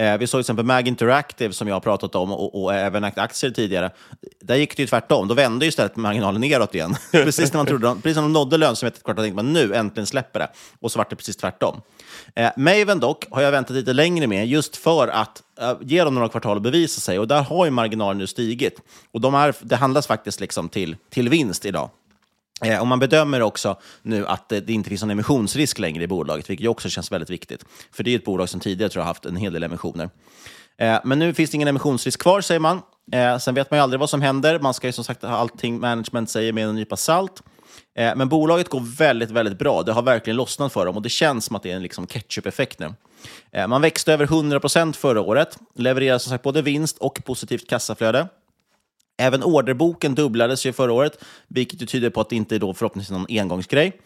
Eh, vi såg till exempel Mag Interactive som jag har pratat om och, och även aktier tidigare. Där gick det ju tvärtom. Då vände ju istället marginalen neråt igen. precis när man trodde, precis när de nådde lönsamhet ett kvartal tänkte man nu äntligen släpper det. Och så var det precis tvärtom. Eh, Maven dock har jag väntat lite längre med just för att eh, ge dem några kvartal att bevisa sig. Och där har ju marginalen nu stigit. Och de är, det handlas faktiskt liksom till, till vinst idag. Eh, och man bedömer också nu att det, inte finns någon emissionsrisk längre i bolaget, vilket också känns väldigt viktigt. För det är ett bolag som tidigare tror jag haft en hel del emissioner. Eh, men nu finns det ingen emissionsrisk kvar, säger man. Eh, sen vet man ju aldrig vad som händer. Man ska ju som sagt ha allting management säger med en nypa salt. Eh, men bolaget går väldigt, väldigt bra. Det har verkligen lossnat för dem och det känns som att det är en liksom ketchup-effekt nu. Eh, man växte över 100% förra året, levererar som sagt både vinst och positivt kassaflöde. Även orderboken dubblades ju förra året, vilket ju tyder på att det inte är då förhoppningsvis någon engångsgrej.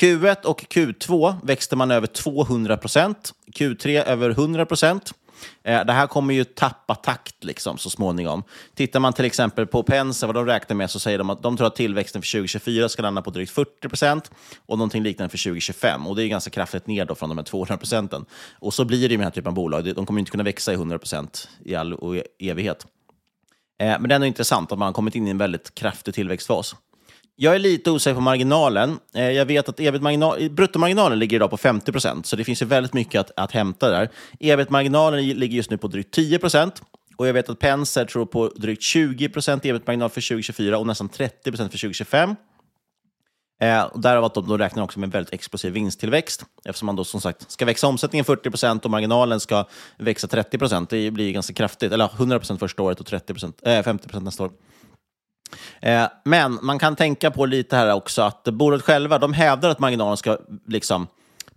Q1 och Q2 växte man över 200 procent, Q3 över 100 procent. Eh, det här kommer ju tappa takt liksom, så småningom. Tittar man till exempel på Penser, vad de räknar med, så säger de att de tror att tillväxten för 2024 ska landa på drygt 40 procent och någonting liknande för 2025. Och det är ganska kraftigt ner då från de här 200 procenten. Och så blir det ju med den här typen av bolag. De kommer inte kunna växa i 100 procent i all evighet. Eh, men det är ändå intressant att man har kommit in i en väldigt kraftig tillväxtfas. Jag är lite osäker på marginalen. Eh, jag vet att ebit bruttomarginalen ligger idag på 50 procent, så det finns ju väldigt mycket att, att hämta där. Ebit-marginalen ligger just nu på drygt 10 procent. och jag vet att Penser tror på drygt 20 procent ebit-marginal för 2024 och nästan 30 procent för 2025. Eh, och därav att de då räknar också med en väldigt explosiv vinsttillväxt eftersom man då som sagt ska växa omsättningen 40% och marginalen ska växa 30% Det blir ganska kraftigt, eller 100 första året och 30 eh, 50 nästa år. Eh, men man kan tänka på lite här också att bolaget själva de hävdar att marginalen ska liksom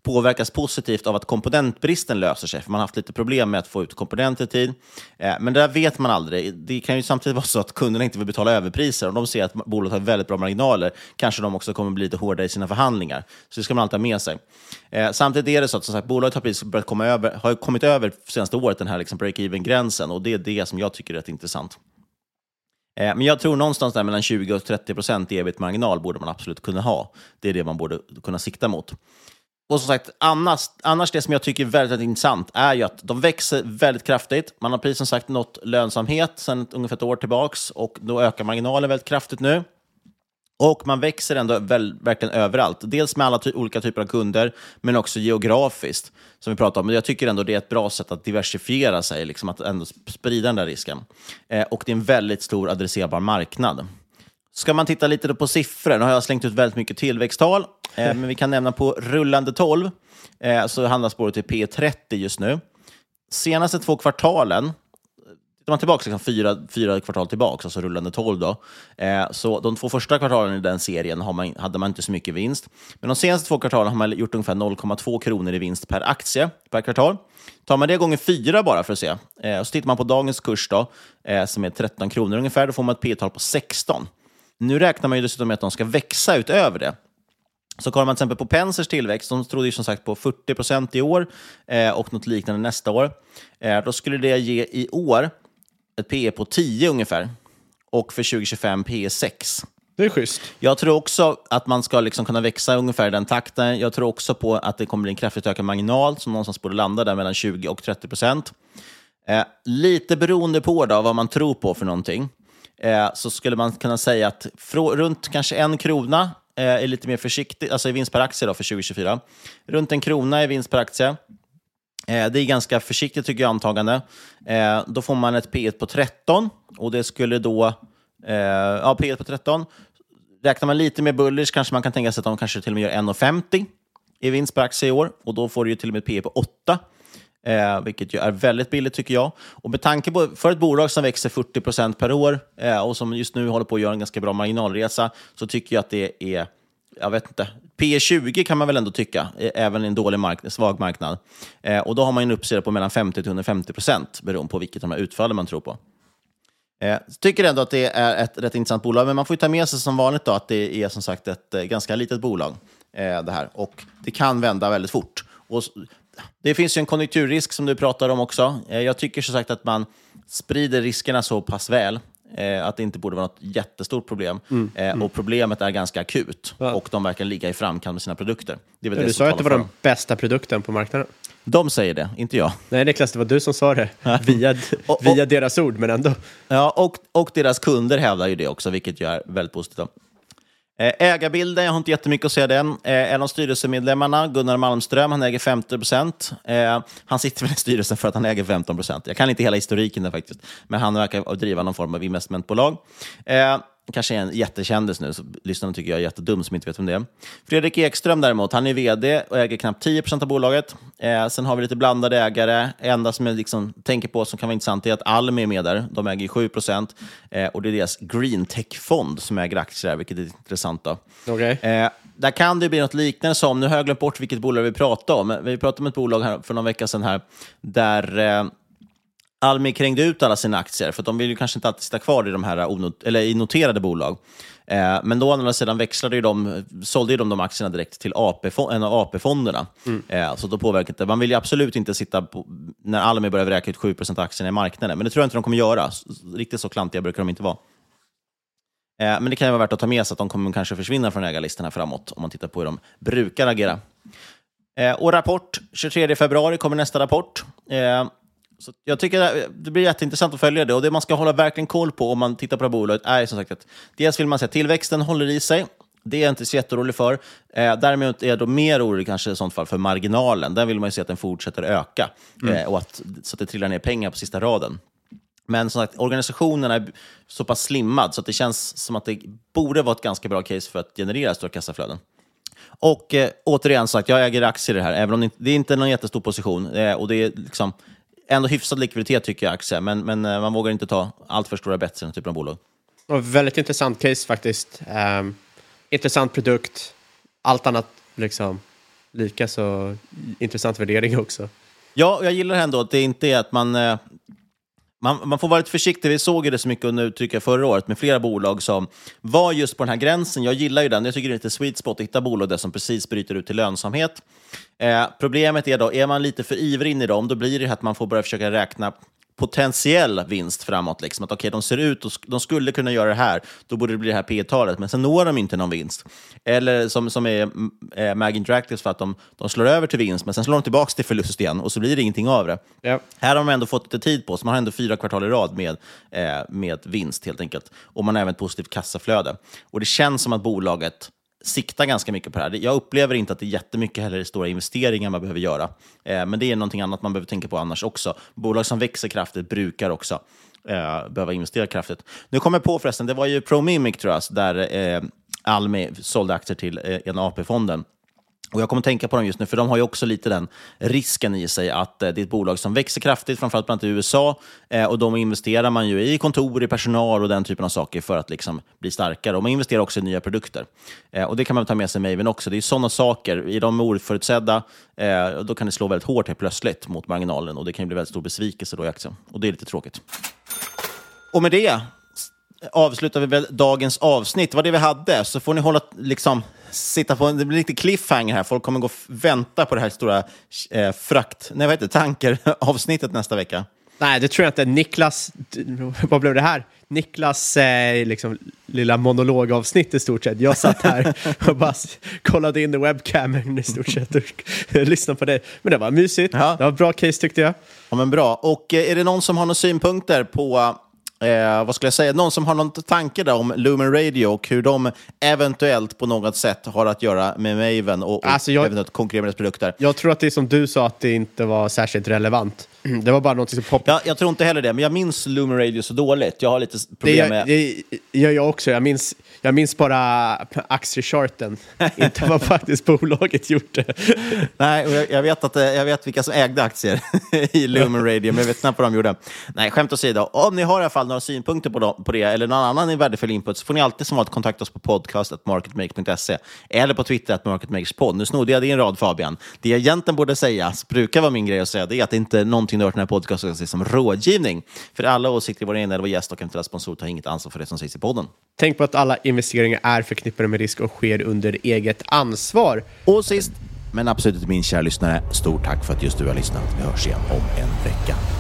påverkas positivt av att komponentbristen löser sig. För man har haft lite problem med att få ut komponenter i tid. Eh, men det där vet man aldrig. Det kan ju samtidigt vara så att kunderna inte vill betala överpriser. Om de ser att bolaget har väldigt bra marginaler kanske de också kommer bli lite hårdare i sina förhandlingar. Så det ska man alltid ha med sig. Eh, samtidigt är det så att som sagt, bolaget har precis börjat komma över, har kommit över senaste året den här liksom break-even-gränsen och det är det som jag tycker är rätt intressant. Eh, men jag tror någonstans där mellan 20 och 30 procent ebit-marginal borde man absolut kunna ha. Det är det man borde kunna sikta mot. Och som sagt, annars, annars det som jag tycker är väldigt, väldigt intressant är ju att de växer väldigt kraftigt. Man har precis som sagt nått lönsamhet sedan ungefär ett år tillbaks och då ökar marginalen väldigt kraftigt nu. Och man växer ändå väl, verkligen överallt. Dels med alla ty olika typer av kunder, men också geografiskt, som vi pratade om. Men jag tycker ändå det är ett bra sätt att diversifiera sig, liksom att ändå sprida den där risken. Eh, och det är en väldigt stor adresserbar marknad. Ska man titta lite då på siffror, nu har jag slängt ut väldigt mycket tillväxttal, Eh, men vi kan nämna på rullande 12, eh, så handlas spåret till P30 just nu. Senaste två kvartalen, tittar man tillbaka liksom fyra, fyra kvartal tillbaka, alltså rullande 12 då, eh, så de två första kvartalen i den serien man, hade man inte så mycket vinst. Men de senaste två kvartalen har man gjort ungefär 0,2 kronor i vinst per aktie per kvartal. Tar man det gånger fyra bara för att se, eh, och så tittar man på dagens kurs då, eh, som är 13 kronor ungefär, då får man ett P-tal på 16. Nu räknar man ju dessutom med att de ska växa utöver det. Så kollar man till exempel på Pensers tillväxt, de trodde ju som sagt på 40 procent i år eh, och något liknande nästa år. Eh, då skulle det ge i år ett PE på 10 ungefär och för 2025 PE 6. Det är schysst. Jag tror också att man ska liksom kunna växa ungefär i den takten. Jag tror också på att det kommer bli en kraftigt ökad marginal som någonstans borde landa där mellan 20 och 30 procent. Eh, lite beroende på då, vad man tror på för någonting, eh, så skulle man kunna säga att runt kanske en krona Eh, är lite mer försiktig, alltså i vinst per aktie då för 2024. Runt en krona i vinst per aktie. Eh, det är ganska försiktigt tycker jag antagande. Eh, då får man ett P1 på 13 och det skulle då, eh, ja P1 på 13. Räknar man lite mer bullish kanske man kan tänka sig att de kanske till och med gör 1,50 i vinst per aktie i år och då får du ju till och med ett P på 8. Eh, vilket ju är väldigt billigt tycker jag. Och med tanke på, för ett bolag som växer 40% per år eh, och som just nu håller på att göra en ganska bra marginalresa, så tycker jag att det är, jag vet inte, P 20 kan man väl ändå tycka, eh, även i en dålig mark svag marknad. Eh, och då har man en uppsida på mellan 50 till 150 procent beroende på vilket av de här utfallen man tror på. Eh, tycker ändå att det är ett rätt intressant bolag, men man får ju ta med sig som vanligt då att det är som sagt ett eh, ganska litet bolag. Eh, det här. Och det kan vända väldigt fort. Och det finns ju en konjunkturrisk som du pratar om också. Eh, jag tycker som sagt att man sprider riskerna så pass väl eh, att det inte borde vara något jättestort problem. Mm. Eh, Mm. Och problemet är ganska akut och de verkar ligga i framkant med sina produkter. Det är Ja, det du sa att det var den bästa produkten på marknaden. De säger det, inte jag. Nej, Niklas, det var du som sa det. Via, via deras ord, men ändå. Ja, och, och deras kunder hävdar ju det också, vilket ju är väldigt positivt. Eh, ägarbilden, jag har inte jättemycket att säga den. Eh, en av styrelsemedlemmarna, Gunnar Malmström, han äger 50 procent. Eh, han sitter väl i styrelsen för att han äger 15 procent. Jag kan inte hela historiken där faktiskt, men han verkar driva någon form av investmentbolag. Kanske är en jättekändis nu, så lyssnarna tycker jag är jättedum som inte vet vem det är. Fredrik Ekström däremot, han är vd och äger knappt 10 procent av bolaget. Eh, sen har vi lite blandade ägare. enda som jag liksom tänker på som kan vara intressant är att Almi är med där. De äger 7 procent. Eh, och det är deras Green Tech-fond som äger aktier där, vilket är intressant. Då. Okay. Eh, där kan det bli något liknande som, nu har jag glömt bort vilket bolag vi pratade om. Vi pratade om ett bolag här för någon vecka sedan här, där eh, Almi krängde ut alla sina aktier, för de vill ju kanske inte alltid sitta kvar i, de här onot- eller i noterade bolag. Eh, men då å andra sidan växlade ju de, sålde ju de de aktierna direkt till AP en av AP-fonderna. Eh, så då påverkar det. Man vill ju absolut inte sitta på, när Almi börjar vräka ut 7 av aktierna i marknaden, men det tror jag inte de kommer göra. Riktigt så klantiga brukar de inte vara. Eh, men det kan ju vara värt att ta med sig att de kommer kanske försvinna från ägarlistan här framåt, om man tittar på hur de brukar agera. Eh, och rapport, 23 februari kommer nästa rapport. Så jag tycker det- blir jätteintressant att följa det. Och det man ska hålla verkligen koll på om man tittar på det här bolaget är som sagt att dels vill man se att tillväxten håller i sig. Det är jag inte så jätteorolig för. Eh, däremot är jag då mer orolig kanske i sånt fall för marginalen. Där vill man ju se att den fortsätter öka Mm. eh, och att, så att det trillar ner pengar på sista raden. Men som sagt, organisationen är så pass slimmad så att det känns som att det borde vara ett ganska bra case för att generera stora kassaflöden. Och eh, återigen sagt, jag äger aktier i det här, även om det inte, är någon jättestor position. Eh, och det är liksom ändå hyfsad likviditet tycker jag aktier, men, men eh, man vågar inte ta allt för stora bets i den typen av bolag. Och väldigt intressant case faktiskt. Ehm, intressant produkt. Allt annat liksom lika så intressant värdering också. Ja, jag gillar ändå att det inte är att man... Man, man får vara lite försiktig. Vi såg ju det så mycket under uttrycket förra året med flera bolag som var just på den här gränsen. Jag gillar ju den. Jag tycker det är lite sweet spot att hitta bolag där som precis bryter ut till lönsamhet. Eh, problemet är då, är man lite för ivrig in i dem, då blir det att man får börja försöka räkna potentiell vinst framåt. Liksom. Att okej, de ser ut och de skulle kunna göra det här, då borde det bli det här P talet men sen når de inte någon vinst. Eller som, som är eh, Mag Interactives för att de, de slår över till vinst, men sen slår de tillbaka till förlust igen och så blir det ingenting av det. Här har de ändå fått lite tid på sig. Man har ändå fyra kvartal i rad med, eh, med vinst helt enkelt. Och man har även ett positivt kassaflöde. Och det känns som att bolaget siktar ganska mycket på det här. Jag upplever inte att det är jättemycket heller stora investeringar man behöver göra. Eh, men det är någonting annat man behöver tänka på annars också. Bolag som växer kraftigt brukar också eh, behöva investera kraftigt. Nu kommer jag på förresten, det var ju ProMimic tror jag, där eh, Almi sålde aktier till eh, en AP-fonden. Och Jag kommer att tänka på dem just nu, för de har ju också lite den risken i sig att eh, det är ett bolag som växer kraftigt, framförallt bland annat i USA. Eh, och De investerar man ju i kontor, i personal och den typen av saker för att liksom bli starkare. Och man investerar också i nya produkter. Eh, och Det kan man ta med sig med Maven också. Det är sådana saker, i de oförutsedda, eh, då kan det slå väldigt hårt helt plötsligt mot marginalen och det kan ju bli väldigt stor besvikelse då i aktien. Och det är lite tråkigt. Och med det avslutar vi väl dagens avsnitt. Det var det vi hade. Så får ni hålla, liksom, sitta på, det blir lite cliffhanger här. Folk kommer gå och vänta på det här stora eh, frakt, nej vad heter tankeravsnittet nästa vecka. Nej, det tror jag inte. Niklas, vad blev det här? Niklas eh, liksom, lilla monologavsnitt i stort sett. Jag satt här och bara kollade in i webcamen i stort sett och lyssnade på det. Men det var mysigt. Det var ett bra case tyckte jag. Ja, men bra. Och eh, är det någon som har några synpunkter på, eh, vad skulle jag säga, någon som har någon tanke där om Lumen Radio och hur de eventuellt på något sätt har att göra med Maven och, och Alltså, jag- eventuellt konkurrera med deras produkter? Jag tror att det är som du sa, att det inte var särskilt relevant. Det var bara något som poppade. Ja, jag tror inte heller det, men jag minns Lumen Radio så dåligt. Jag har lite problem med... det gör jag också. Jag minns, jag minns bara aktiecharten, inte vad faktiskt bolaget gjorde. Nej, och jag, jag, vet att, eh, jag vet vilka som ägde aktier i Lumen Radio, men jag vet knappt vad de gjorde. Nej, skämt åsido. Om ni har i alla fall några synpunkter på, dem, på det, eller någon annan värdefull input, så får ni alltid som vanligt kontakta oss på podcast.marketmakers.se eller på Twitter att marketmakerspod. Nu snodde jag din rad, Fabian. Det jag egentligen borde säga, brukar vara min grej att säga, det är att det inte är någonting hört i den här podcasten som rådgivning. För alla åsikter i vår egen eller vår gäst och eventuella sponsor tar inget ansvar för det som sägs i podden. Tänk på att alla investeringar är förknippade med risk och sker under eget ansvar. Och sist, men absolut inte min kära lyssnare, stort tack för att just du har lyssnat. Vi hörs igen om en vecka.